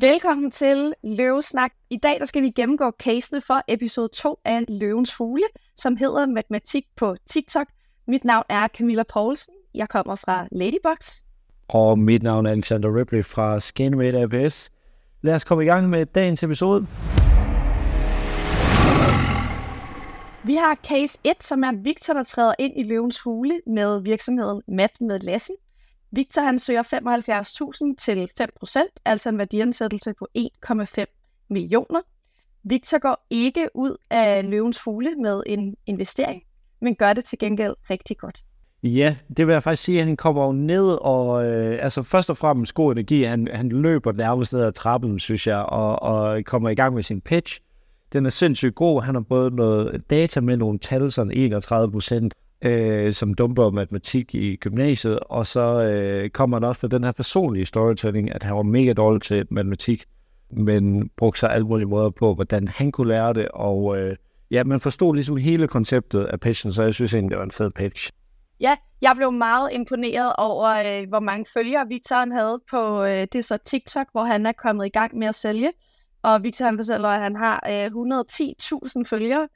Velkommen til Løvesnak. I dag der skal vi gennemgå casene for episode 2 af Løvens Fugle, som hedder Matematik på TikTok. Mit navn er Camilla Poulsen. Jeg kommer fra Ladybox. Og mit navn er Alexander Ripley fra Scanrate APS. Lad os komme i gang med dagens episode. Vi har case 1, som er Victor, der træder ind i Løvens Fugle med virksomheden Mat med Lassen. Victor han søger 75.000 til 5%, altså en værdiansættelse på 1,5 millioner. Victor går ikke ud af løvens fugle med en investering, men gør det til gengæld rigtig godt. Ja, det vil jeg faktisk sige, at han kommer jo ned, og øh, altså først og fremmest god energi. Han, han løber nærmest ned ad trappen, synes jeg, og, og kommer i gang med sin pitch. Den er sindssygt god. Han har både noget data med nogle tal, sådan 31 procent, øh, som dumper matematik i gymnasiet, og så øh, kommer han også med den her personlige storytelling, at han var mega dårlig til matematik, men brugte sig alle mulige måder på, hvordan han kunne lære det, og øh, ja, man forstod ligesom hele konceptet af pitchen, så jeg synes egentlig, det var en fed pitch. Ja, jeg blev meget imponeret over, øh, hvor mange følgere Victor havde på øh, det så TikTok, hvor han er kommet i gang med at sælge. Og Victor han fortæller, at han har øh, 110.000 følgere,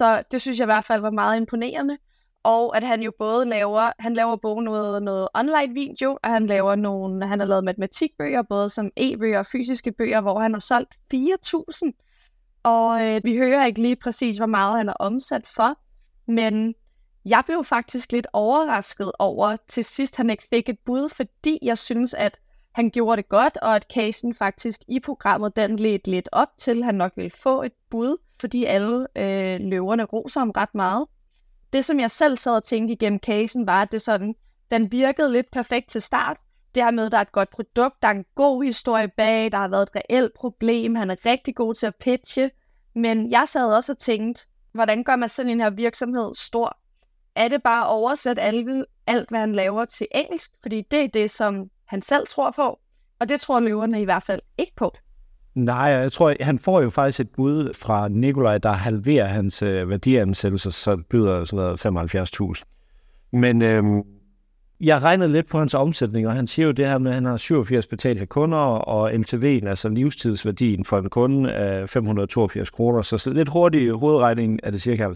så det synes jeg i hvert fald var meget imponerende og at han jo både laver, han laver både noget, noget online video, og han laver nogle, han har lavet matematikbøger, både som e-bøger og fysiske bøger, hvor han har solgt 4.000. Og øh, vi hører ikke lige præcis, hvor meget han er omsat for, men jeg blev faktisk lidt overrasket over til sidst, han ikke fik et bud, fordi jeg synes, at han gjorde det godt, og at casen faktisk i programmet, den ledte lidt op til, at han nok ville få et bud, fordi alle øh, løverne roser ham ret meget det, som jeg selv sad og tænkte igennem casen, var, at det sådan, den virkede lidt perfekt til start. Det her med, at der er et godt produkt, der er en god historie bag, der har været et reelt problem, han er rigtig god til at pitche. Men jeg sad også og tænkte, hvordan gør man sådan en her virksomhed stor? Er det bare at oversætte alt, alt, hvad han laver til engelsk? Fordi det er det, som han selv tror på. Og det tror løverne i hvert fald ikke på. Nej, jeg tror, han får jo faktisk et bud fra Nikolaj, der halverer hans øh, værdiansættelse, så byder sådan noget 75.000. Men øh, jeg regnede lidt på hans omsætning, og han siger jo det her med, at han har 87 betalte kunder, og MTV'en, altså livstidsværdien for en kunde, er 582 kroner. Så, så lidt hurtig hovedregning er det cirka 50.000.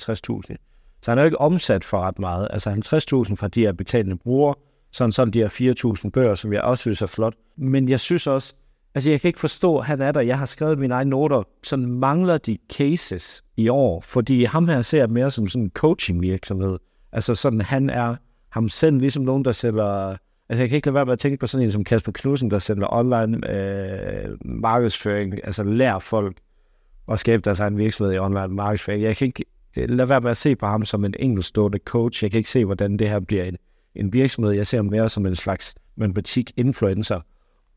Så han er jo ikke omsat for ret meget. Altså 50.000 fra de her betalende brugere, sådan som de her 4.000 bøger, som jeg også synes er flot. Men jeg synes også, Altså, jeg kan ikke forstå, at han er der. Jeg har skrevet mine egne noter. som mangler de cases i år, fordi ham her ser mere som sådan en coaching virksomhed. Altså sådan, han er ham selv ligesom nogen, der sælger... Altså, jeg kan ikke lade være med at tænke på sådan en som Kasper Knudsen, der sælger online øh, markedsføring, altså lærer folk at skabe deres egen virksomhed i online markedsføring. Jeg kan ikke lade være med at se på ham som en enkeltstående coach. Jeg kan ikke se, hvordan det her bliver en, en virksomhed. Jeg ser ham mere som en slags matematik-influencer,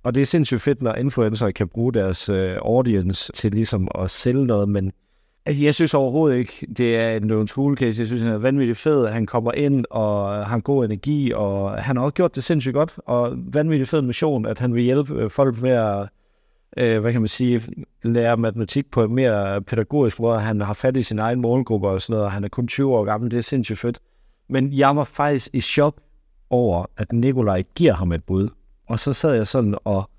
og det er sindssygt fedt, når influencer kan bruge deres øh, audience til ligesom at sælge noget, men altså, jeg synes overhovedet ikke, det er en Løvens Hule case. Jeg synes, han er vanvittigt fed. Han kommer ind og har god energi, og han har også gjort det sindssygt godt. Og vanvittigt fed mission, at han vil hjælpe øh, folk med at øh, hvad kan man sige, lære matematik på en mere pædagogisk måde. Han har fat i sin egen målgruppe og sådan noget, og han er kun 20 år gammel. Det er sindssygt fedt. Men jeg var faktisk i chok over, at Nikolaj giver ham et bud. Og så sad jeg sådan og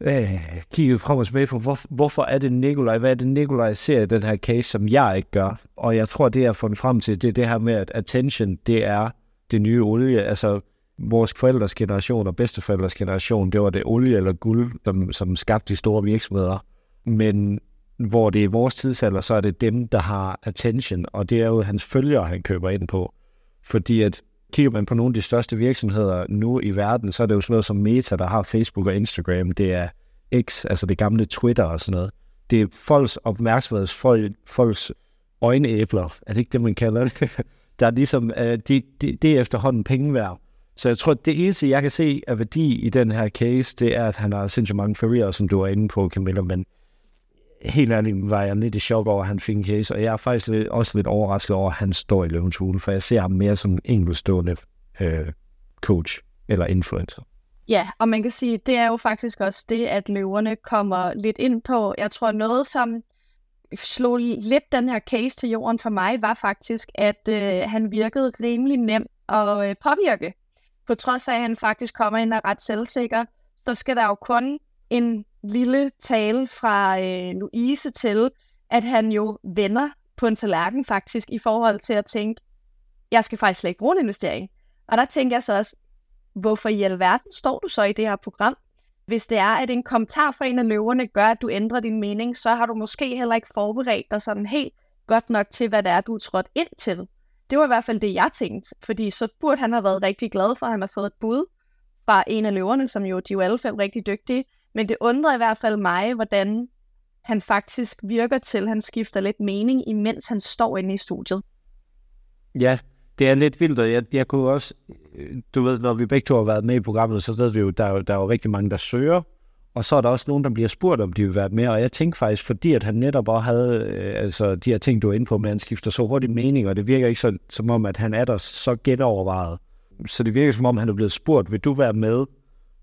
øh, kiggede frem og tilbage på, hvor, hvorfor er det Nikolaj, hvad er det Nikolaj ser i den her case, som jeg ikke gør? Og jeg tror, det jeg har fundet frem til, det er det her med, at attention, det er det nye olie. Altså, vores forældres generation og bedsteforældres generation, det var det olie eller guld, som, som skabte de store virksomheder. Men hvor det er vores tidsalder, så er det dem, der har attention, og det er jo hans følgere, han køber ind på. Fordi at kigger man på nogle af de største virksomheder nu i verden, så er det jo sådan noget som Meta, der har Facebook og Instagram. Det er X, altså det gamle Twitter og sådan noget. Det er folks opmærksomhed, folk, folks øjenæbler. Er det ikke det, man kalder det? Der er ligesom, uh, det, de, de er efterhånden penge værd. Så jeg tror, at det eneste, jeg kan se af værdi i den her case, det er, at han har sindssygt mange ferier, som du er inde på, Camilla, men helt ærligt var jeg lidt i chok over, at han fik en case, og jeg er faktisk lidt, også lidt overrasket over, at han står i løvens hule, for jeg ser ham mere som en enkeltstående øh, coach eller influencer. Ja, og man kan sige, det er jo faktisk også det, at løverne kommer lidt ind på. Jeg tror, noget, som slog lidt den her case til jorden for mig, var faktisk, at øh, han virkede rimelig nem at øh, påvirke. På trods af, at han faktisk kommer ind og er ret selvsikker, så skal der jo kun en lille tale fra øh, Louise til, at han jo vender på en tallerken faktisk i forhold til at tænke, jeg skal faktisk slet ikke bruge en investering. Og der tænker jeg så også, hvorfor i alverden står du så i det her program? Hvis det er, at en kommentar fra en af løverne gør, at du ændrer din mening, så har du måske heller ikke forberedt dig sådan helt godt nok til, hvad det er, du er trådt ind til. Det var i hvert fald det, jeg tænkte, fordi så burde han have været rigtig glad for, at han har fået et bud fra en af løverne, som jo, de er jo alle fem rigtig dygtige. Men det undrer i hvert fald mig, hvordan han faktisk virker til, han skifter lidt mening, imens han står inde i studiet. Ja, det er lidt vildt, og jeg, jeg kunne også, du ved, når vi begge to har været med i programmet, så ved vi jo, der der er jo rigtig mange, der søger, og så er der også nogen, der bliver spurgt, om de vil være med, og jeg tænkte faktisk, fordi at han netop også havde øh, altså, de her ting, du er inde på, men han skifter så hurtigt mening, og det virker ikke så, som om, at han er der så genovervejet. Så det virker som om, han er blevet spurgt, vil du være med?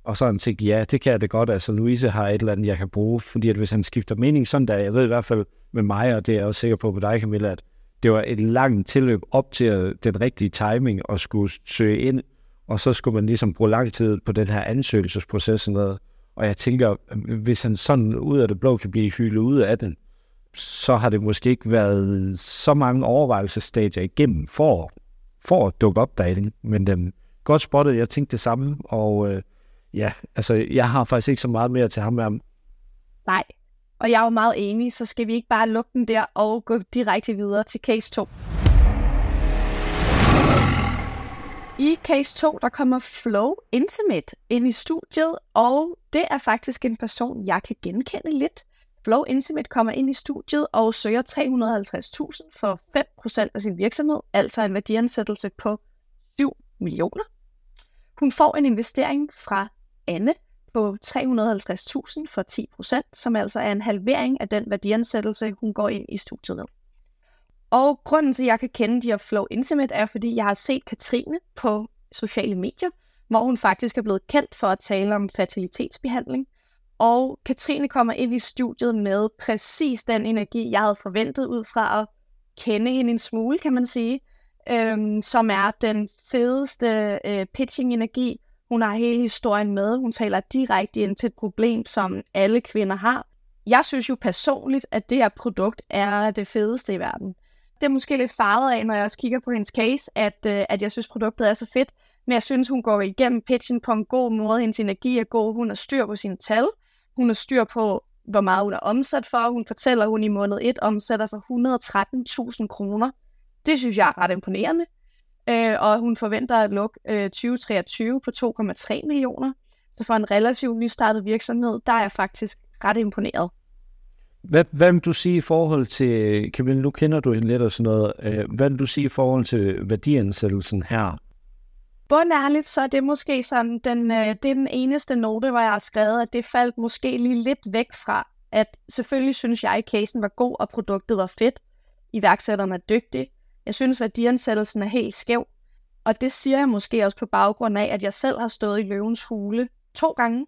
Og så tænkte, ja, det kan jeg det godt. Altså, Louise har et eller andet, jeg kan bruge, fordi at hvis han skifter mening sådan der, jeg ved i hvert fald med mig, og det er jeg også sikker på med dig, Camilla, at det var et langt tilløb op til øh, den rigtige timing og skulle søge ind, og så skulle man ligesom bruge lang tid på den her ansøgelsesproces. Og, og jeg tænker, øh, hvis han sådan ud af det blå kan blive hyldet ud af den, så har det måske ikke været så mange overvejelsesstadier igennem for, for at dukke op derinde. Men den, godt spottet, jeg tænkte det samme, og øh, ja, altså jeg har faktisk ikke så meget mere til ham med ham. Nej, og jeg er jo meget enig, så skal vi ikke bare lukke den der og gå direkte videre til case 2. I case 2, der kommer Flow Intimate ind i studiet, og det er faktisk en person, jeg kan genkende lidt. Flow Intimate kommer ind i studiet og søger 350.000 for 5% af sin virksomhed, altså en værdiansættelse på 7 millioner. Hun får en investering fra Anne på 350.000 for 10%, som altså er en halvering af den værdiansættelse, hun går ind i studiet med. Og grunden til, at jeg kan kende de her Flow Intimate, er, fordi jeg har set Katrine på sociale medier, hvor hun faktisk er blevet kendt for at tale om fertilitetsbehandling. Og Katrine kommer ind i studiet med præcis den energi, jeg havde forventet ud fra at kende hende en smule, kan man sige, øhm, som er den fedeste øh, pitching-energi, hun har hele historien med. Hun taler direkte ind til et problem, som alle kvinder har. Jeg synes jo personligt, at det her produkt er det fedeste i verden. Det er måske lidt farvet af, når jeg også kigger på hendes case, at, øh, at jeg synes, produktet er så fedt. Men jeg synes, hun går igennem pitchen på en god måde. Hendes energi er god. Hun har styr på sine tal. Hun har styr på, hvor meget hun er omsat for. Hun fortæller, at hun i måned 1 omsætter sig 113.000 kroner. Det synes jeg er ret imponerende øh, og hun forventer at lukke øh, 2023 på 2,3 millioner. Så for en relativt nystartet virksomhed, der er jeg faktisk ret imponeret. Hvad, hvad vil du sige i forhold til, Camille, nu kender du hende lidt og sådan noget, øh, hvad vil du sige i forhold til værdiansættelsen her? Bundærligt, så er det måske sådan, den, øh, det er den eneste note, hvor jeg har skrevet, at det faldt måske lige lidt væk fra, at selvfølgelig synes jeg, at casen var god, og produktet var fedt. Iværksætteren er dygtig, jeg synes, værdiansættelsen er helt skæv. Og det siger jeg måske også på baggrund af, at jeg selv har stået i løvens hule to gange.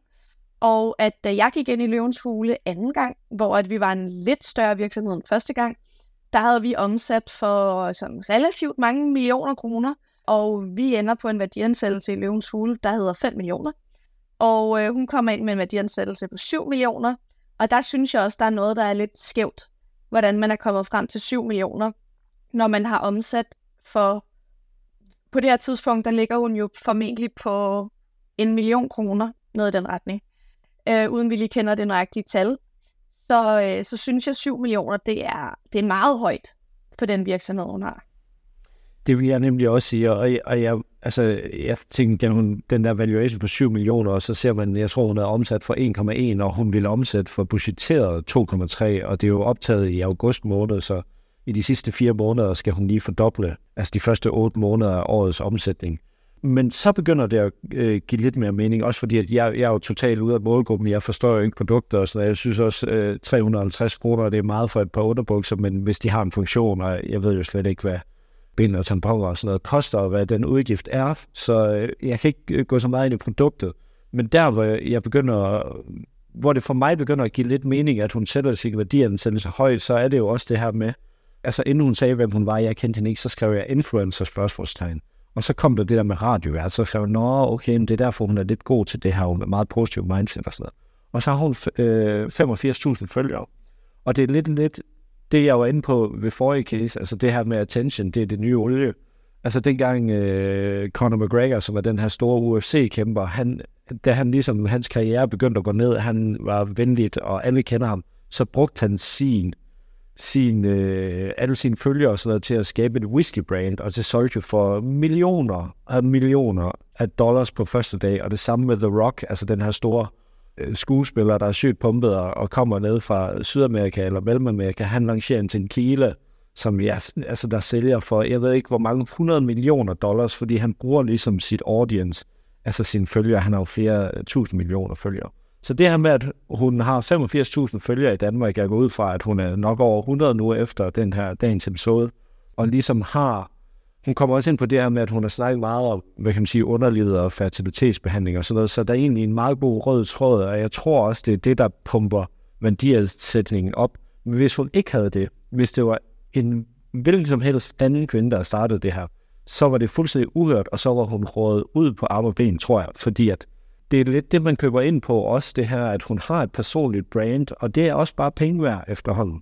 Og at da jeg gik ind i løvens hule anden gang, hvor at vi var en lidt større virksomhed end første gang, der havde vi omsat for sådan relativt mange millioner kroner. Og vi ender på en værdiansættelse i løvens hule, der hedder 5 millioner. Og øh, hun kommer ind med en værdiansættelse på 7 millioner. Og der synes jeg også, der er noget, der er lidt skævt. Hvordan man er kommet frem til 7 millioner når man har omsat for... På det her tidspunkt, der ligger hun jo formentlig på en million kroner, noget i den retning. Øh, uden vi lige kender det nøjagtige tal. Så, øh, så synes jeg, at 7 millioner, det er, det er meget højt for den virksomhed, hun har. Det vil jeg nemlig også sige, og, og jeg, altså, jeg tænkte, den, den der valuation på 7 millioner, og så ser man, jeg tror, hun er omsat for 1,1, og hun ville omsætte for budgetteret 2,3, og det er jo optaget i august måned, så i de sidste fire måneder skal hun lige fordoble, altså de første otte måneder af årets omsætning. Men så begynder det at øh, give lidt mere mening, også fordi at jeg, jeg er jo totalt ude af målgruppen, jeg forstår jo ikke produkter og sådan noget. Jeg synes også, øh, 350 kroner, det er meget for et par underbukser, men hvis de har en funktion, og jeg ved jo slet ikke, hvad bind og tamponer og sådan noget koster, og hvad den udgift er, så øh, jeg kan ikke øh, gå så meget ind i produktet. Men der, hvor jeg begynder, hvor det for mig begynder at give lidt mening, at hun sætter sin værdiansættelse højt, så er det jo også det her med, altså inden hun sagde, hvem hun var, jeg kendte hende ikke, så skrev jeg influencer spørgsmålstegn. Og så kom der det der med radio, altså så skrev jeg, nå, okay, det er derfor, hun er lidt god til det her, med meget positiv mindset og sådan noget. og så har hun øh, 85.000 følgere. Og det er lidt, lidt det, jeg var inde på ved forrige case, altså det her med attention, det er det nye olie. Altså dengang øh, Conor McGregor, som var den her store UFC-kæmper, han, da han ligesom, hans karriere begyndte at gå ned, han var venligt, og alle kender ham, så brugte han sin, sin øh, alle sine følgere og sådan noget til at skabe et whisky-brand, og det solgte for millioner og millioner af dollars på første dag, og det samme med The Rock, altså den her store øh, skuespiller, der er sygt pumpet og, og kommer ned fra Sydamerika eller Mellemamerika, han lancerer en tequila, som jeg, altså der sælger for, jeg ved ikke hvor mange 100 millioner dollars, fordi han bruger ligesom sit audience, altså sine følgere, han har jo flere øh, tusind millioner følgere. Så det her med, at hun har 85.000 følgere i Danmark, jeg går ud fra, at hun er nok over 100 nu efter den her dagens episode, og ligesom har, hun kommer også ind på det her med, at hun har snakket meget om, hvad kan man sige, underlivet og fertilitetsbehandling og sådan noget, så der er egentlig en meget god rød tråd, og jeg tror også, det er det, der pumper værdiansætningen op. Men hvis hun ikke havde det, hvis det var en hvilken som helst anden kvinde, der startede det her, så var det fuldstændig uhørt, og så var hun rådet ud på arme og ben, tror jeg, fordi at det er lidt det, man køber ind på, også det her, at hun har et personligt brand, og det er også bare penge værd efterhånden.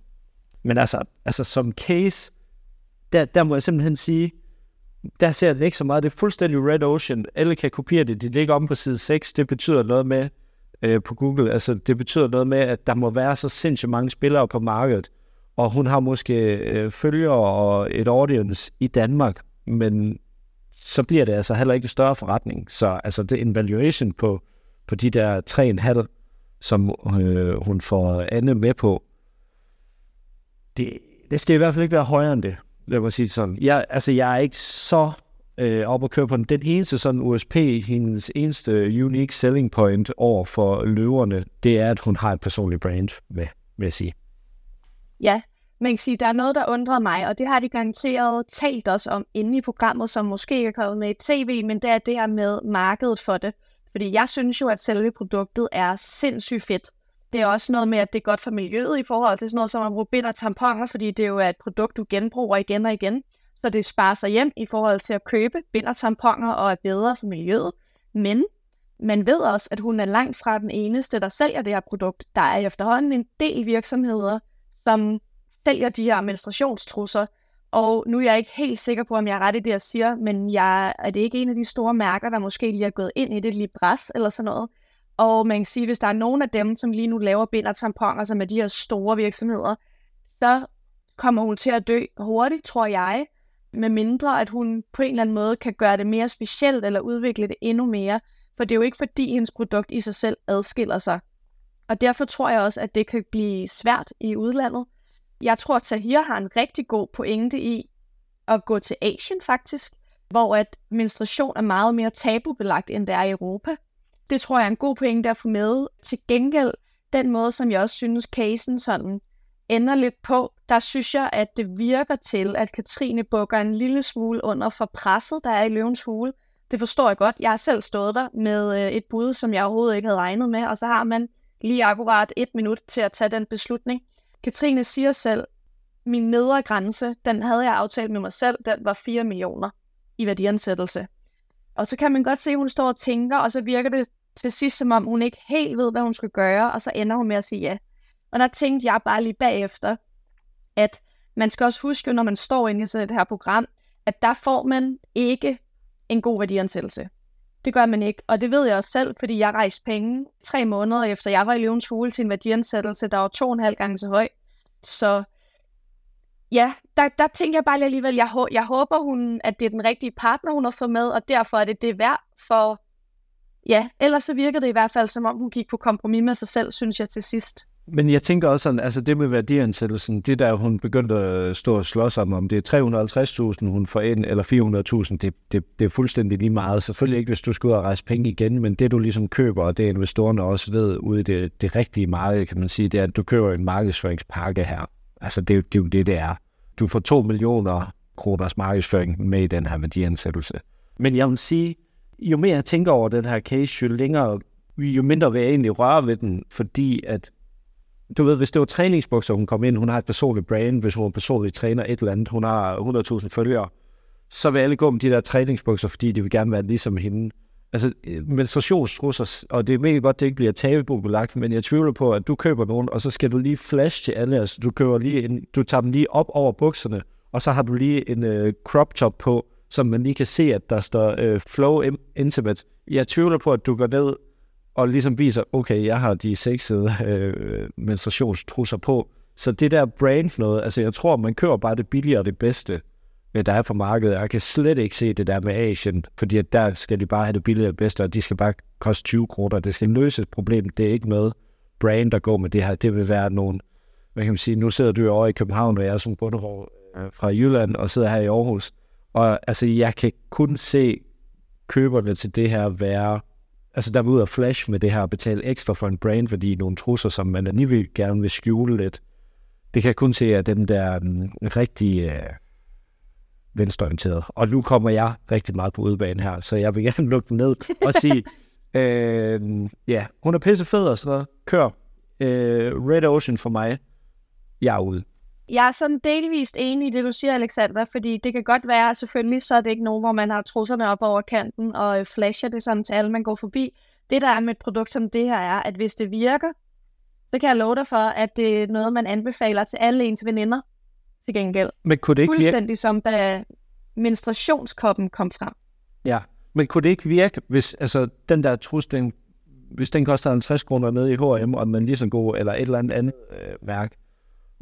Men altså, altså som case, der, der må jeg simpelthen sige, der ser det ikke så meget. Det er fuldstændig Red Ocean. Alle kan kopiere det. Det ligger om på side 6. Det betyder noget med øh, på Google. Altså, det betyder noget med, at der må være så sindssygt mange spillere på markedet. Og hun har måske øh, følgere og et audience i Danmark, men så bliver det altså heller ikke en større forretning. Så altså, det er en valuation på, på de der 3,5, som øh, hun får Anne med på. Det, det skal i hvert fald ikke være højere end det, lad mig sige sådan. Jeg, altså, jeg er ikke så øh, op at køre på den. Den eneste sådan USP, hendes eneste unique selling point over for løverne, det er, at hun har et personligt brand med, vil jeg sige. Ja, man kan sige, der er noget, der undrer mig, og det har de garanteret talt os om inde i programmet, som måske ikke er kommet med i tv, men det er det her med markedet for det. Fordi jeg synes jo, at selve produktet er sindssygt fedt. Det er også noget med, at det er godt for miljøet i forhold til sådan noget som at bruge bind og tamponer, fordi det jo er et produkt, du genbruger igen og igen. Så det sparer sig hjem i forhold til at købe bind og tamponer og er bedre for miljøet. Men man ved også, at hun er langt fra den eneste, der sælger det her produkt. Der er efterhånden en del virksomheder, som sælger de her menstruationstrusser. Og nu er jeg ikke helt sikker på, om jeg er ret i det, jeg siger, men jeg, er det ikke en af de store mærker, der måske lige er gået ind i det, Libras eller sådan noget. Og man kan sige, hvis der er nogen af dem, som lige nu laver bind og tamponer, som er de her store virksomheder, så kommer hun til at dø hurtigt, tror jeg, med mindre at hun på en eller anden måde kan gøre det mere specielt eller udvikle det endnu mere. For det er jo ikke fordi hendes produkt i sig selv adskiller sig. Og derfor tror jeg også, at det kan blive svært i udlandet. Jeg tror, at Tahir har en rigtig god pointe i at gå til Asien faktisk, hvor at menstruation er meget mere tabubelagt, end det er i Europa. Det tror jeg er en god pointe at få med. Til gengæld, den måde, som jeg også synes, casen sådan ender lidt på, der synes jeg, at det virker til, at Katrine bukker en lille smule under for presset, der er i løvens hule. Det forstår jeg godt. Jeg har selv stået der med øh, et bud, som jeg overhovedet ikke havde regnet med, og så har man lige akkurat et minut til at tage den beslutning. Katrine siger selv, min nedre grænse, den havde jeg aftalt med mig selv, den var 4 millioner i værdiansættelse. Og så kan man godt se, at hun står og tænker, og så virker det til sidst, som om hun ikke helt ved, hvad hun skal gøre, og så ender hun med at sige ja. Og der tænkte jeg bare lige bagefter, at man skal også huske, når man står inde i sådan et her program, at der får man ikke en god værdiansættelse. Det gør man ikke, og det ved jeg også selv, fordi jeg rejste penge tre måneder efter jeg var i Løvens Hule til en værdiansættelse, der var to og en halv gange så høj. Så ja, der, der tænker jeg bare lige alligevel, jeg, jeg håber, hun, at det er den rigtige partner, hun har fået med, og derfor er det det værd for, ja, ellers så virker det i hvert fald, som om hun gik på kompromis med sig selv, synes jeg til sidst. Men jeg tænker også sådan, altså det med værdiansættelsen, det der hun begyndte at stå og slås om, om det er 350.000, hun får ind, eller 400.000, det, det, det er fuldstændig lige meget. Selvfølgelig ikke, hvis du skal ud og rejse penge igen, men det du ligesom køber, og det investorerne også ved ude i det, det rigtige marked, kan man sige, det er, at du køber en markedsføringspakke her. Altså det, det er jo det, det er. Du får 2 millioner kroners markedsføring med i den her værdiansættelse. Men jeg vil sige, jo mere jeg tænker over den her case, jo længere, jo mindre vil jeg egentlig røre ved den, fordi at du ved, hvis det var træningsbukser, hun kom ind, hun har et personligt brand, hvis hun er personlig træner et eller andet, hun har 100.000 følgere, så vil alle gå med de der træningsbukser, fordi de vil gerne være ligesom hende. Altså, øh, menstruationstrusser, og det er mega godt, det ikke bliver tabubelagt, men jeg tvivler på, at du køber nogen, og så skal du lige flash til alle, altså du køber lige en, du tager dem lige op over bukserne, og så har du lige en øh, crop top på, som man lige kan se, at der står øh, flow intimate. Jeg tvivler på, at du går ned og ligesom viser, okay, jeg har de sexede øh, menstruationstrusser på. Så det der brand noget, altså jeg tror, man kører bare det billigere og det bedste, der er på markedet. Jeg kan slet ikke se det der med Asien, fordi at der skal de bare have det billigere og det bedste, og de skal bare koste 20 kroner. Det skal løse et problem. Det er ikke noget brand, der går med det her. Det vil være nogen, hvad kan man sige, nu sidder du jo over i København, og jeg er som bunderov øh, fra Jylland, og sidder her i Aarhus. Og altså, jeg kan kun se køberne til det her være altså der vil ud og flash med det her og betale ekstra for en brand, fordi nogle trusser, som man alligevel gerne vil skjule lidt. Det kan jeg kun se af dem der um, rigtig uh, venstreorienterede. Og nu kommer jeg rigtig meget på udebane her, så jeg vil gerne lukke den ned og sige, øh, ja, hun er pisse fed og sådan noget. Kør. Øh, Red Ocean for mig. Jeg er ude. Jeg er sådan delvist enig i det, du siger, Alexander, fordi det kan godt være, at selvfølgelig så er det ikke nogen, hvor man har trusserne op over kanten og øh, flasher det sådan til alle, man går forbi. Det, der er med et produkt som det her, er, at hvis det virker, så kan jeg love dig for, at det er noget, man anbefaler til alle ens veninder til gengæld. Men kunne det ikke Fuldstændig virke? som da menstruationskoppen kom frem. Ja, men kunne det ikke virke, hvis altså, den der trus, den, hvis den koster 50 kroner nede i H&M, og man lige så god, eller et eller andet andet øh, værk,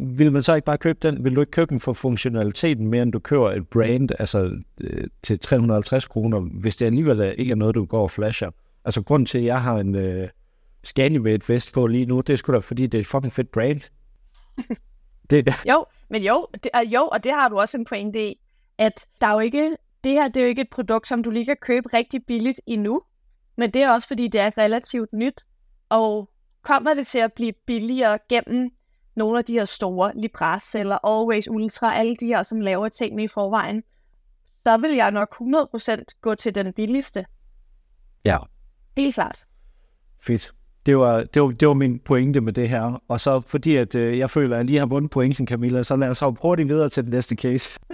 vil man så ikke bare købe den? Vil du ikke købe den for funktionaliteten mere, end du køber et brand altså, øh, til 350 kroner, hvis det alligevel ikke er noget, du går og flasher? Altså, grunden til, at jeg har en øh, Scandimate vest på lige nu, det er sgu da, fordi det er et fucking fedt brand. det, jo, men jo, det, uh, jo, og det har du også en pointe i, at der er jo ikke, det her det er jo ikke et produkt, som du lige kan købe rigtig billigt endnu, men det er også, fordi det er relativt nyt, og kommer det til at blive billigere gennem nogle af de her store Libras eller Always Ultra, alle de her, som laver tingene i forvejen, så vil jeg nok 100% gå til den billigste. Ja. Helt klart. Fedt. Det var, det, var, det var min pointe med det her. Og så fordi, at øh, jeg føler, at jeg lige har vundet pointen, Camilla, så lad os hoppe hurtigt videre til den næste case.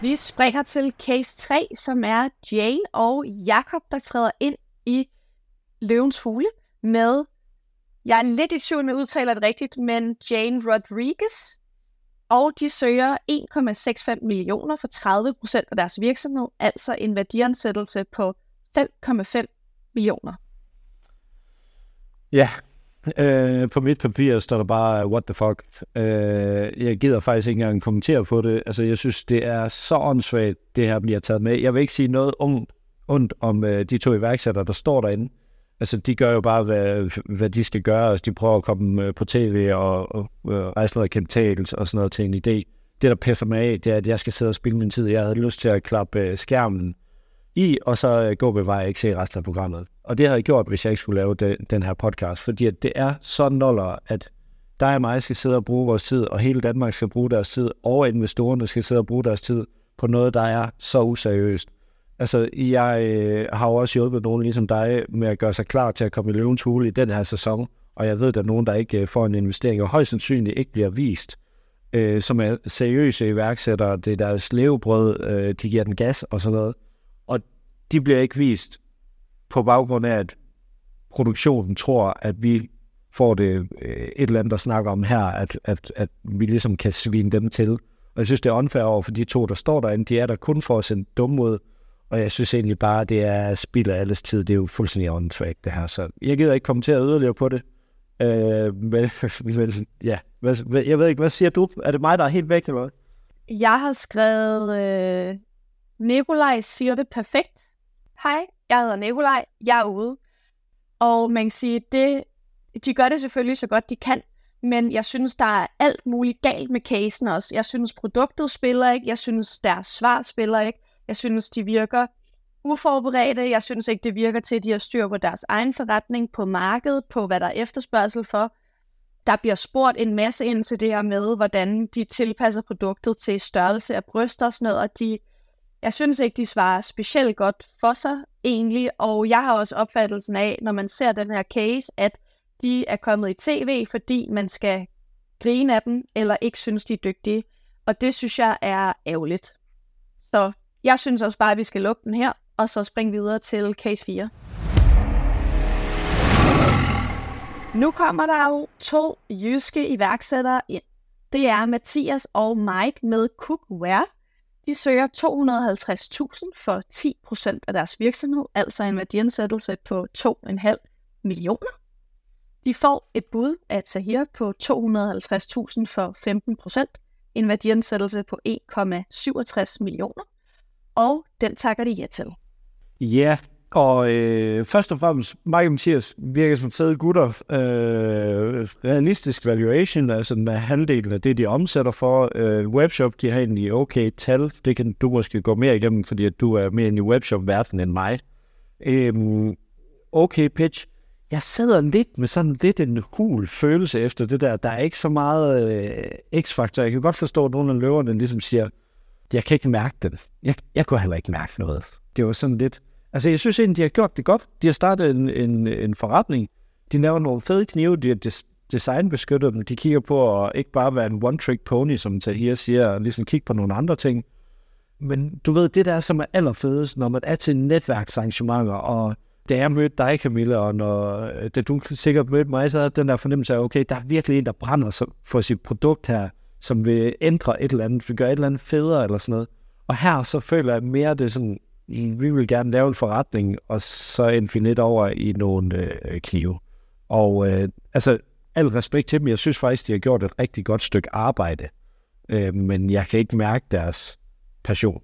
Vi springer til case 3, som er Jane og Jakob, der træder ind i Løvens Fugle med, jeg er lidt i tvivl med udtaler det rigtigt, men Jane Rodriguez, og de søger 1,65 millioner for 30 procent af deres virksomhed, altså en værdiansættelse på 5,5 millioner. Ja, øh, på mit papir står der bare, what the fuck. Øh, jeg gider faktisk ikke engang kommentere på det. Altså, jeg synes, det er så åndssvagt, det her bliver taget med. Jeg vil ikke sige noget ondt, ondt om øh, de to iværksættere, der står derinde. Altså, de gør jo bare, hvad, hvad de skal gøre. Altså, de prøver at komme øh, på tv og, og, og rejse noget kapital og sådan noget til en idé. Det, der pisser mig af, det er, at jeg skal sidde og spille min tid. Jeg havde lyst til at klappe øh, skærmen i, og så øh, gå ved vej og ikke se resten af programmet. Og det havde jeg gjort, hvis jeg ikke skulle lave den, den her podcast, fordi at det er så noller, at dig og mig skal sidde og bruge vores tid, og hele Danmark skal bruge deres tid, og investorerne skal sidde og bruge deres tid på noget, der er så useriøst. Altså, jeg øh, har jo også hjulpet nogen ligesom dig med at gøre sig klar til at komme i løvens hule i den her sæson, og jeg ved, at der er nogen, der ikke øh, får en investering, og højst sandsynligt ikke bliver vist, øh, som er seriøse iværksættere. Det er deres levebrød, øh, de giver den gas og sådan noget. Og de bliver ikke vist på baggrund af, at produktionen tror, at vi får det øh, et eller andet, der snakker om her, at, at, at vi ligesom kan svine dem til. Og jeg synes, det er unfair over for de to, der står derinde. De er der kun for at sende dumme ud, og jeg synes egentlig bare, det er spild af alles tid. Det er jo fuldstændig åndssvagt, det her. Så jeg gider ikke kommentere yderligere på det. Øh, men, men ja, jeg ved ikke, hvad siger du? Er det mig, der er helt væk, eller hvad? Jeg har skrevet, øh, Nikolaj siger det perfekt. Hej, jeg hedder Nikolaj, jeg er ude. Og man kan sige, det, de gør det selvfølgelig så godt de kan, men jeg synes, der er alt muligt galt med casen også. Jeg synes, produktet spiller ikke, jeg synes, deres svar spiller ikke. Jeg synes, de virker uforberedte. Jeg synes ikke, det virker til, at de har styr på deres egen forretning, på markedet, på hvad der er efterspørgsel for. Der bliver spurgt en masse ind til det her med, hvordan de tilpasser produktet til størrelse af bryster og sådan noget, og de, jeg synes ikke, de svarer specielt godt for sig egentlig, og jeg har også opfattelsen af, når man ser den her case, at de er kommet i tv, fordi man skal grine af dem, eller ikke synes, de er dygtige. Og det synes jeg er ærgerligt. Så jeg synes også bare, at vi skal lukke den her, og så springe videre til case 4. Nu kommer der jo to jyske iværksættere ind. Det er Mathias og Mike med Cookware. De søger 250.000 for 10% af deres virksomhed, altså en værdiansættelse på 2,5 millioner. De får et bud af Tahir på 250.000 for 15%, en værdiansættelse på 1,67 millioner, og den takker de ja til. Ja, og øh, først og fremmest, Mike og Mathias virker som fede gutter. Øh, realistisk valuation, altså med halvdelen af det, de omsætter for. Øh, webshop, de har egentlig okay tal. Det kan du måske gå mere igennem, fordi at du er mere inde i webshop-verdenen end mig. Øh, okay pitch. Jeg sidder lidt med sådan lidt en hul følelse efter det der. Der er ikke så meget øh, x-faktor. Jeg kan godt forstå, at nogle af løverne ligesom siger, jeg kan ikke mærke det. Jeg, jeg kunne heller ikke mærke noget. Det var sådan lidt Altså, jeg synes egentlig, de har gjort det godt. De har startet en, en, en forretning. De laver nogle fede knive, de har des, designbeskyttet dem. De kigger på at ikke bare være en one-trick pony, som Tahir siger, og ligesom kigge på nogle andre ting. Men du ved, det der, som er allerfedest, når man er til netværksarrangementer, og da jeg mødte dig, Camilla, og når, da du sikkert mødte mig, så er den der fornemmelse af, okay, der er virkelig en, der brænder for sit produkt her, som vil ændre et eller andet, vil gøre et eller andet federe eller sådan noget. Og her så føler jeg mere det sådan, vi vil gerne lave en forretning, og så en vi over i nogle øh, knive. Og øh, altså, al respekt til dem, jeg synes faktisk, de har gjort et rigtig godt stykke arbejde, øh, men jeg kan ikke mærke deres passion.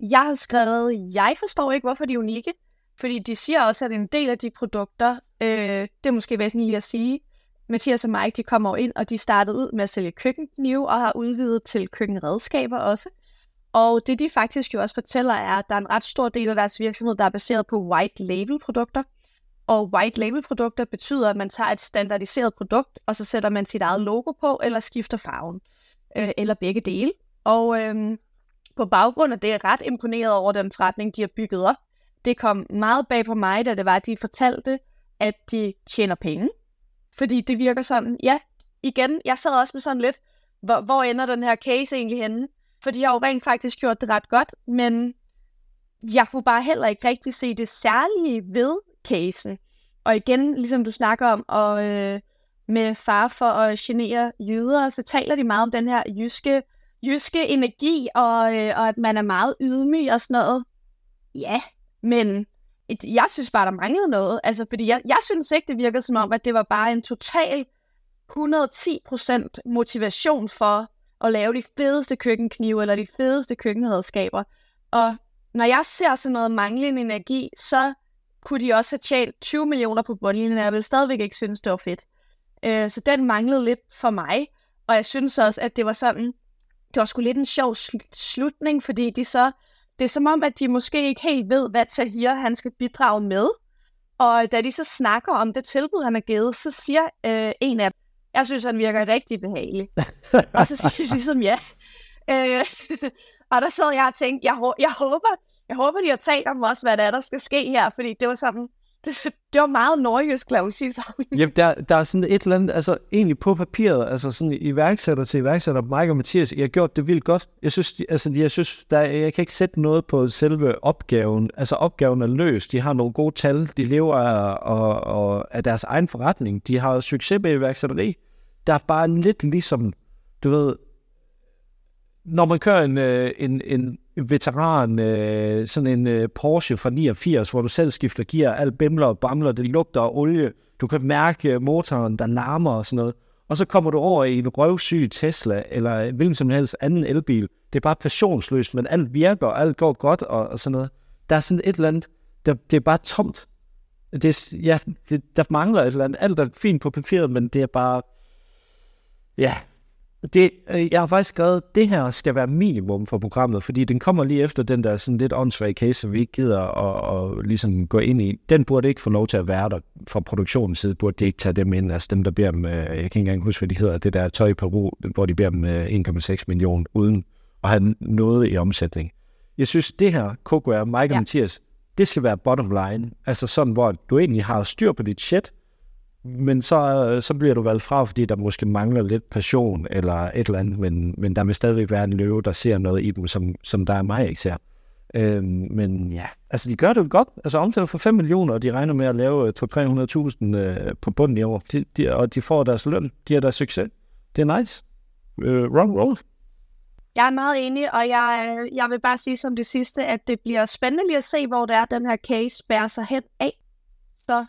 Jeg har skrevet, jeg forstår ikke, hvorfor de er unikke, fordi de siger også, at en del af de produkter, øh, det er måske væsentligt at sige, Mathias og Mike, de kommer ind, og de startede ud med at sælge køkkenknive, og har udvidet til køkkenredskaber også. Og det de faktisk jo også fortæller er, at der er en ret stor del af deres virksomhed, der er baseret på white label produkter. Og white label produkter betyder, at man tager et standardiseret produkt, og så sætter man sit eget logo på, eller skifter farven, øh, eller begge dele. Og øh, på baggrund af det er jeg ret imponeret over den forretning, de har bygget op. Det kom meget bag på mig, da det var, at de fortalte, at de tjener penge. Fordi det virker sådan, ja, igen, jeg sad også med sådan lidt, hvor, hvor ender den her case egentlig henne? For de har jo rent faktisk gjort det ret godt, men jeg kunne bare heller ikke rigtig se det særlige ved casen. Og igen, ligesom du snakker om, og øh, med far for at genere jøder, så taler de meget om den her jyske, jyske energi, og, øh, og at man er meget ydmyg og sådan noget. Ja, men et, jeg synes bare, der manglede noget. Altså, fordi jeg, jeg synes ikke, det virkede som om, at det var bare en total 110% motivation for at lave de fedeste køkkenknive eller de fedeste køkkenredskaber. Og når jeg ser sådan noget manglende energi, så kunne de også have tjent 20 millioner på bundlinjen, og jeg ville stadigvæk ikke synes, det var fedt. Øh, så den manglede lidt for mig, og jeg synes også, at det var sådan, det var sgu lidt en sjov sl- slutning, fordi de så, det er som om, at de måske ikke helt ved, hvad Tahir han skal bidrage med. Og da de så snakker om det tilbud, han har givet, så siger øh, en af dem, jeg synes, han virker rigtig behagelig. og så siger de ligesom ja. Øh, og der sad jeg og tænkte, jeg, jeg, håber, jeg håber, de har talt om også, hvad der er, der skal ske her, fordi det var sådan, det, det var meget nordjysk, lad mig sige sådan. Jamen, der, der er sådan et eller andet, altså egentlig på papiret, altså sådan iværksætter til iværksætter, Mike og Mathias, jeg har gjort det vildt godt. Jeg synes, de, altså, jeg synes, der, jeg kan ikke sætte noget på selve opgaven. Altså opgaven er løst, de har nogle gode tal, de lever af, og, og, af deres egen forretning, de har succes med iværksætteri der er bare lidt ligesom, du ved, når man kører en, øh, en, en veteran, øh, sådan en øh, Porsche fra 89, hvor du selv skifter gear, alt bimler og bamler, det lugter af olie, du kan mærke øh, motoren, der larmer og sådan noget, og så kommer du over i en røvsyg Tesla, eller hvilken som helst anden elbil. Det er bare passionsløst, men alt virker, og alt går godt og, og sådan noget. Der er sådan et eller andet, der, det er bare tomt. Det, ja, det, der mangler et eller andet. Alt er fint på papiret, men det er bare Ja, det, øh, jeg har faktisk skrevet, at det her skal være minimum for programmet, fordi den kommer lige efter den der sådan lidt åndssvage case, som vi ikke gider at, at ligesom gå ind i. Den burde ikke få lov til at være der fra produktionens side, burde det ikke tage dem ind, altså dem, der beder om, øh, jeg kan ikke engang huske, hvad de hedder, det der tøj i Peru, hvor de beder om 1,6 øh, millioner uden at have noget i omsætning. Jeg synes, det her, Coco og Mike ja. Mathias, det skal være bottom line. Altså sådan, hvor du egentlig har styr på dit shit, men så, så bliver du valgt fra, fordi der måske mangler lidt passion eller et eller andet, men, men der vil stadigvæk være en løve, der ser noget i dem, som, som der er mig ikke ser. Øhm, men ja, altså de gør det jo godt. Altså omtalt for 5 millioner, og de regner med at lave 200-300.000 øh, på bunden i år. De, de, og de får deres løn. De har deres succes. Det er nice. Øh, wrong roll. Jeg er meget enig, og jeg, jeg vil bare sige som det sidste, at det bliver spændende lige at se, hvor det er, den her case bærer sig hen af. Så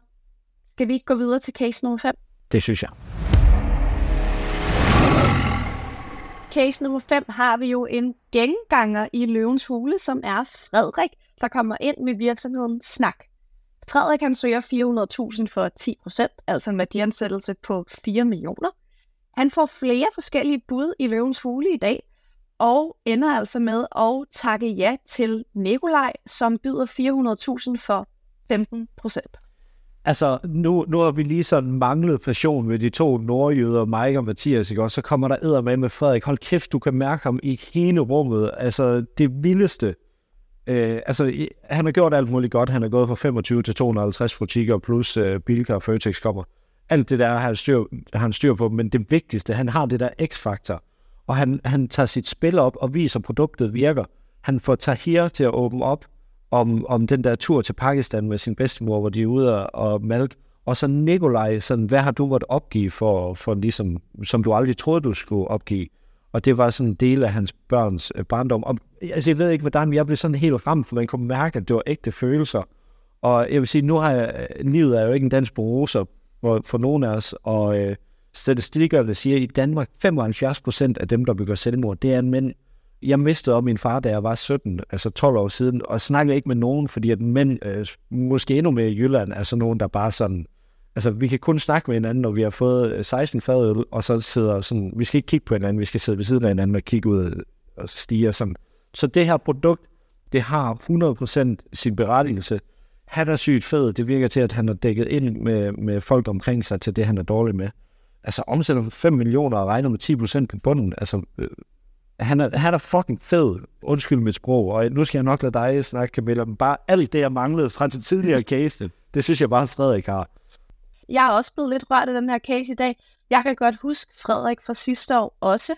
skal vi ikke gå videre til case nummer 5? Det synes jeg. Case nummer 5 har vi jo en genganger i Løvens Hule, som er Frederik, der kommer ind med virksomheden Snak. Frederik han søger 400.000 for 10%, altså en værdiansættelse på 4 millioner. Han får flere forskellige bud i Løvens Hule i dag, og ender altså med at takke ja til Nikolaj, som byder 400.000 for 15 procent. Altså, nu, nu har vi lige sådan manglet passion med de to nordjyder, Mike og Mathias, ikke? og så kommer der æder med med Frederik. Hold kæft, du kan mærke ham i hele rummet. Altså, det vildeste. Øh, altså, han har gjort alt muligt godt. Han er gået fra 25 til 250 butikker, plus øh, Bilka og Føtex kommer. Alt det der har han, styr, har han styr på, men det vigtigste, han har det der x-faktor og han, han tager sit spil op og viser, at produktet virker. Han får Tahir til at åbne op om, om den der tur til Pakistan med sin bedstemor, hvor de er ude og malke. Og så Nikolaj, sådan, hvad har du måttet opgive for, for ligesom, som du aldrig troede, du skulle opgive? Og det var sådan en del af hans børns øh, barndom. Og, altså, jeg ved ikke, hvordan jeg blev sådan helt ramt, for man kunne mærke, at det var ægte følelser. Og jeg vil sige, nu har jeg, øh, livet er jo ikke en dans på roser for, for nogen af os, og øh, statistikkerne siger, at i Danmark 75 procent af dem, der begår selvmord, det er mænd. Jeg mistede op min far, da jeg var 17, altså 12 år siden, og snakkede ikke med nogen, fordi at mænd, øh, måske endnu mere i Jylland, er sådan nogen, der bare sådan, altså vi kan kun snakke med hinanden, når vi har fået øh, 16 fadøl, og så sidder sådan, vi skal ikke kigge på hinanden, vi skal sidde ved siden af hinanden og kigge ud øh, og stige sådan. Så det her produkt, det har 100% sin berettigelse. Han er sygt fed. Det virker til, at han har dækket ind med, med folk omkring sig til det, han er dårlig med altså omsætter 5 millioner og regner med 10 procent på bunden. Altså, øh, han, er, han er fucking fed. Undskyld mit sprog, og nu skal jeg nok lade dig snakke, Camilla, men bare alt det, jeg manglede fra til tidligere case, det synes jeg bare, Frederik har. Jeg er også blevet lidt rørt af den her case i dag. Jeg kan godt huske Frederik fra sidste år også.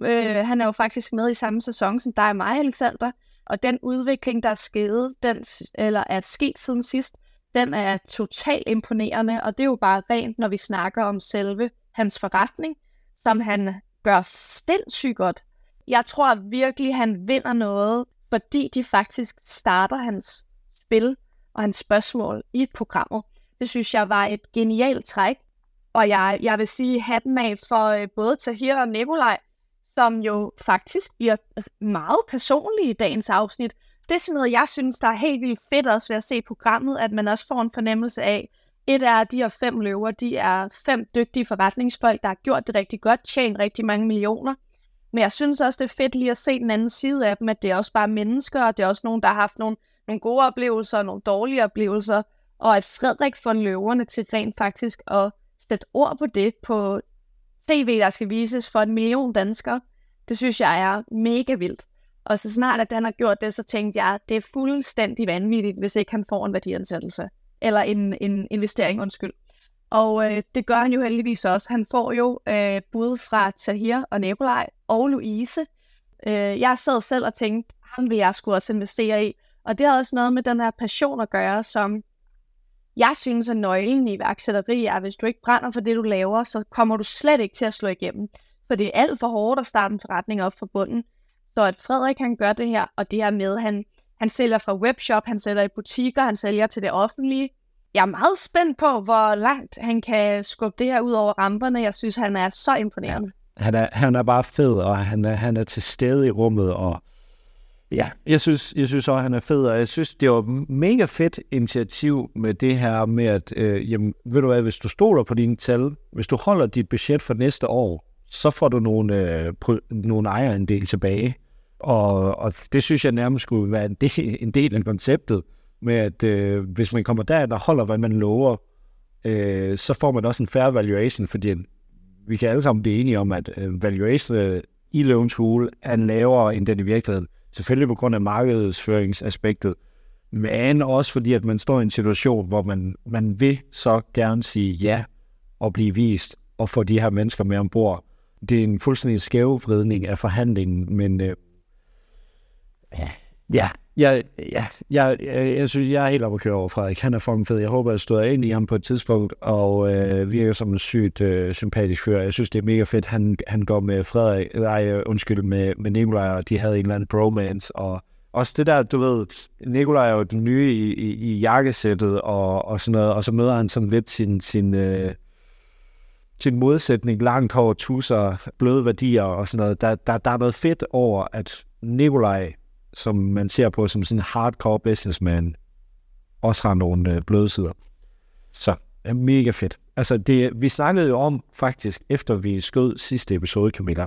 Øh, han er jo faktisk med i samme sæson som dig og mig, Alexander. Og den udvikling, der er sket, den, eller er sket siden sidst, den er totalt imponerende, og det er jo bare rent, når vi snakker om selve hans forretning, som han gør sindssygt godt. Jeg tror virkelig, han vinder noget, fordi de faktisk starter hans spil og hans spørgsmål i et program. Det synes jeg var et genialt træk. Og jeg, jeg vil sige hatten af for øh, både Tahir og Nikolaj, som jo faktisk bliver meget personlige i dagens afsnit. Det er sådan noget, jeg synes, der er helt vildt fedt også ved at se programmet, at man også får en fornemmelse af, et er, at de her fem løver, de er fem dygtige forretningsfolk, der har gjort det rigtig godt, tjent rigtig mange millioner. Men jeg synes også, det er fedt lige at se den anden side af dem, at det er også bare mennesker, og det er også nogen, der har haft nogle, nogle gode oplevelser og nogle dårlige oplevelser, og at Frederik får løverne til rent faktisk at sætte ord på det på tv, der skal vises for en million danskere, det synes jeg er mega vildt. Og så snart at han har gjort det, så tænkte jeg, at det er fuldstændig vanvittigt, hvis ikke han får en værdiansættelse eller en, en investering, undskyld. Og øh, det gør han jo heldigvis også. Han får jo øh, bud fra Tahir og Nikolaj og Louise. Øh, jeg sad selv og tænkte, han vil jeg skulle også investere i. Og det har også noget med den her passion at gøre, som jeg synes, er nøglen i iværksætteri er, hvis du ikke brænder for det, du laver, så kommer du slet ikke til at slå igennem. For det er alt for hårdt at starte en forretning op fra bunden. Så at Frederik han gør det her, og det her med, han han sælger fra webshop, han sælger i butikker, han sælger til det offentlige. Jeg er meget spændt på, hvor langt han kan skubbe det her ud over ramperne. Jeg synes, han er så imponerende. Ja, han, er, han er bare fed, og han er, han er til stede i rummet, og ja, jeg synes, jeg synes også, han er fed, og jeg synes, det var mega fedt initiativ med det her med, at øh, jamen, ved du hvad, hvis du stoler på dine tal, hvis du holder dit budget for næste år, så får du nogle, øh, nogle ejerandel tilbage. Og, og det synes jeg nærmest skulle være en del, en del af konceptet, med at øh, hvis man kommer der og holder, hvad man lover, øh, så får man også en fair valuation, fordi vi kan alle sammen blive enige om, at øh, valuation øh, i Løvens Hule er lavere end den i virkeligheden. Selvfølgelig på grund af markedsføringsaspektet, men også fordi, at man står i en situation, hvor man, man vil så gerne sige ja, og blive vist og få de her mennesker med ombord. Det er en fuldstændig skævvridning af forhandlingen, men øh, ja, ja, jeg, ja, jeg, jeg, jeg, synes, jeg er helt oppe at køre over Frederik. Han er fucking fed. Jeg håber, jeg stod ind i ham på et tidspunkt, og øh, virker som en sygt øh, sympatisk fyr. Jeg synes, det er mega fedt. Han, han går med Frederik, nej, øh, undskyld, med, med Nikolaj, og de havde en eller anden bromance, og også det der, du ved, Nikolaj er jo den nye i, i, i jakkesættet og, og sådan noget, og så møder han sådan lidt sin, sin, øh, sin modsætning, langt hår, tusser, bløde værdier og sådan noget. Der, der, der er noget fedt over, at Nikolaj som man ser på som sådan en hardcore businessman, også har nogle øh, bløde sider. Så er mega fedt. Altså, det, vi snakkede jo om, faktisk, efter vi skød sidste episode, Camilla,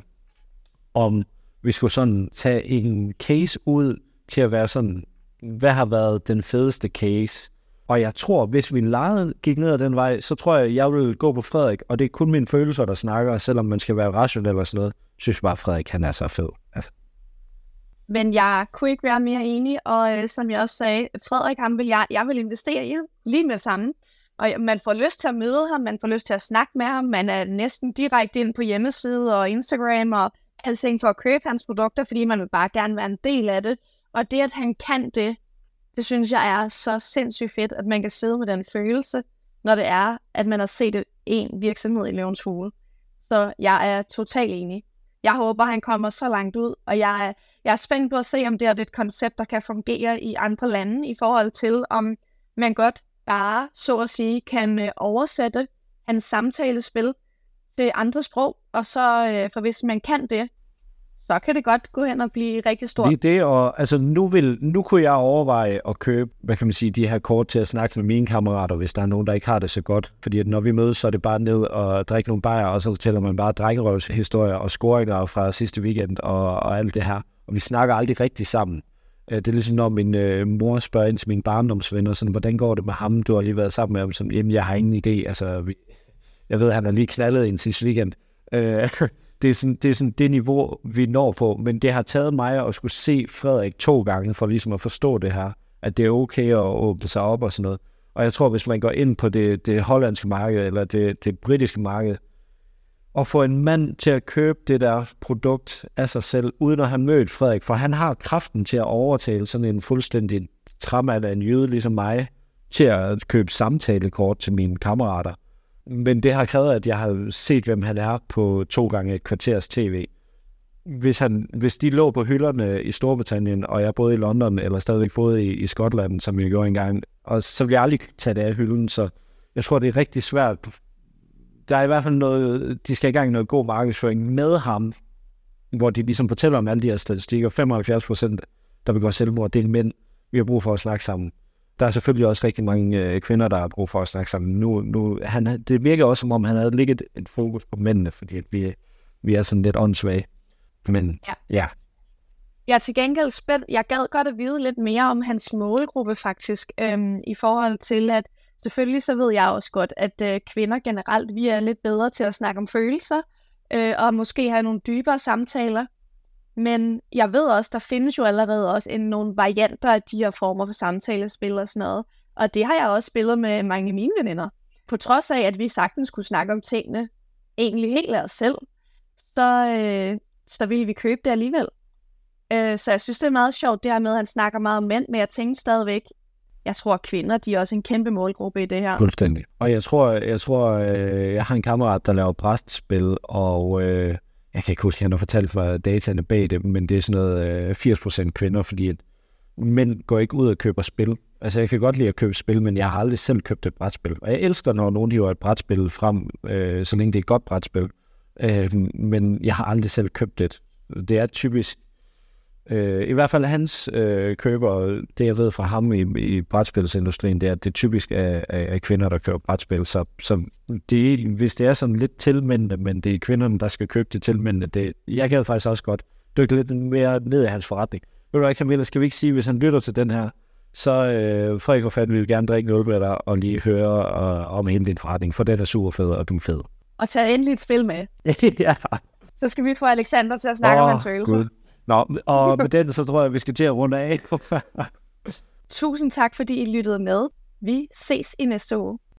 om vi skulle sådan tage en case ud til at være sådan, hvad har været den fedeste case? Og jeg tror, hvis vi lejede, gik ned ad den vej, så tror jeg, jeg ville gå på Frederik, og det er kun mine følelser, der snakker, selvom man skal være rationel og sådan noget, synes bare, Frederik, han er så fed. Men jeg kunne ikke være mere enig, og øh, som jeg også sagde, Frederik, ham vil jeg, jeg vil investere i lige med det samme. Og man får lyst til at møde ham, man får lyst til at snakke med ham, man er næsten direkte ind på hjemmeside og Instagram og alting for at købe hans produkter, fordi man vil bare gerne være en del af det. Og det, at han kan det, det synes jeg er så sindssygt fedt, at man kan sidde med den følelse, når det er, at man har set en virksomhed i Løvens Hule. Så jeg er totalt enig jeg håber, han kommer så langt ud, og jeg er, jeg er spændt på at se, om det er et koncept, der kan fungere i andre lande, i forhold til, om man godt bare, så at sige, kan øh, oversætte hans samtalespil til andre sprog, og så, øh, for hvis man kan det, så kan det godt gå hen og blive rigtig stort. Det er det, og altså, nu, vil, nu kunne jeg overveje at købe, hvad kan man sige, de her kort til at snakke med mine kammerater, hvis der er nogen, der ikke har det så godt. Fordi at når vi mødes, så er det bare ned og drikke nogle bajer, og så fortæller man bare drengerøvshistorier og scoringer fra sidste weekend og, og alt det her. Og vi snakker aldrig rigtig sammen. Øh, det er ligesom, når min øh, mor spørger ind til mine barndomsvenner, sådan, hvordan går det med ham? Du har lige været sammen med ham. Sådan, Jamen, jeg har ingen idé. Altså, vi, jeg ved, han har lige knaldet en sidste weekend. Øh, det er, sådan, det er sådan det niveau, vi når på, men det har taget mig at skulle se Frederik to gange, for ligesom at forstå det her, at det er okay at åbne sig op og sådan noget. Og jeg tror, hvis man går ind på det, det hollandske marked, eller det, det britiske marked, og få en mand til at købe det der produkt af sig selv, uden at have mødt Frederik, for han har kraften til at overtale sådan en fuldstændig træmand af en jøde ligesom mig, til at købe samtalekort til mine kammerater. Men det har krævet, at jeg har set, hvem han er på to gange et kvarters tv. Hvis, han, hvis de lå på hylderne i Storbritannien, og jeg boede i London, eller stadigvæk boede i, i Skotland, som jeg gjorde engang, og så ville jeg aldrig tage det af hylden, så jeg tror, det er rigtig svært. Der er i hvert fald noget, de skal i gang med noget god markedsføring med ham, hvor de ligesom fortæller om alle de her statistikker. 75 procent, der begår selvmord, det er mænd. Vi har brug for at snakke sammen der er selvfølgelig også rigtig mange øh, kvinder, der har brug for at snakke sammen. Nu, nu, han, det virker også, som om han havde ligget et fokus på mændene, fordi vi, vi er sådan lidt åndssvage. Men ja. ja. Jeg er til gengæld spændt. Jeg gad godt at vide lidt mere om hans målgruppe faktisk, øhm, i forhold til, at selvfølgelig så ved jeg også godt, at øh, kvinder generelt, vi er lidt bedre til at snakke om følelser, øh, og måske have nogle dybere samtaler. Men jeg ved også, der findes jo allerede også en, nogle varianter af de her former for samtalespil og sådan noget. Og det har jeg også spillet med mange af mine veninder. På trods af, at vi sagtens kunne snakke om tingene egentlig helt af os selv, så, øh, så ville vi købe det alligevel. Øh, så jeg synes, det er meget sjovt, det her med, at han snakker meget om mænd, men jeg tænker stadigvæk, jeg tror, at kvinder, de er også en kæmpe målgruppe i det her. Fuldstændig. Og jeg tror, jeg, tror, øh, jeg har en kammerat, der laver præstspil, og øh, jeg kan ikke huske, han har fortalt mig dataene bag det, men det er sådan noget øh, 80% kvinder, fordi at mænd går ikke ud og køber spil. Altså, jeg kan godt lide at købe spil, men jeg har aldrig selv købt et brætspil. Og jeg elsker, når nogen hiver et brætspil frem, øh, så længe det er et godt brætspil. Øh, men jeg har aldrig selv købt det. Det er typisk Øh, I hvert fald hans øh, køber, det jeg ved fra ham i, i brætspilsindustrien, det er, at det typisk er, er, er kvinder, der køber brætspil. Så, så det, hvis det er sådan lidt tilmændende, men det er kvinderne, der skal købe det tilmændende, det, jeg kan faktisk også godt dykke lidt mere ned i hans forretning. Ved du hvad, Camilla, skal vi ikke sige, hvis han lytter til den her, så øh, Frederik og Fanden vil gerne drikke noget med dig og lige høre øh, om hele din forretning, for den er super fed, og du er fed. Og tage endelig et spil med. ja. Så skal vi få Alexander til at snakke oh, om hans følelser. God. Nå, og med den, så tror jeg, at vi skal til at runde af. Tusind tak, fordi I lyttede med. Vi ses i næste uge.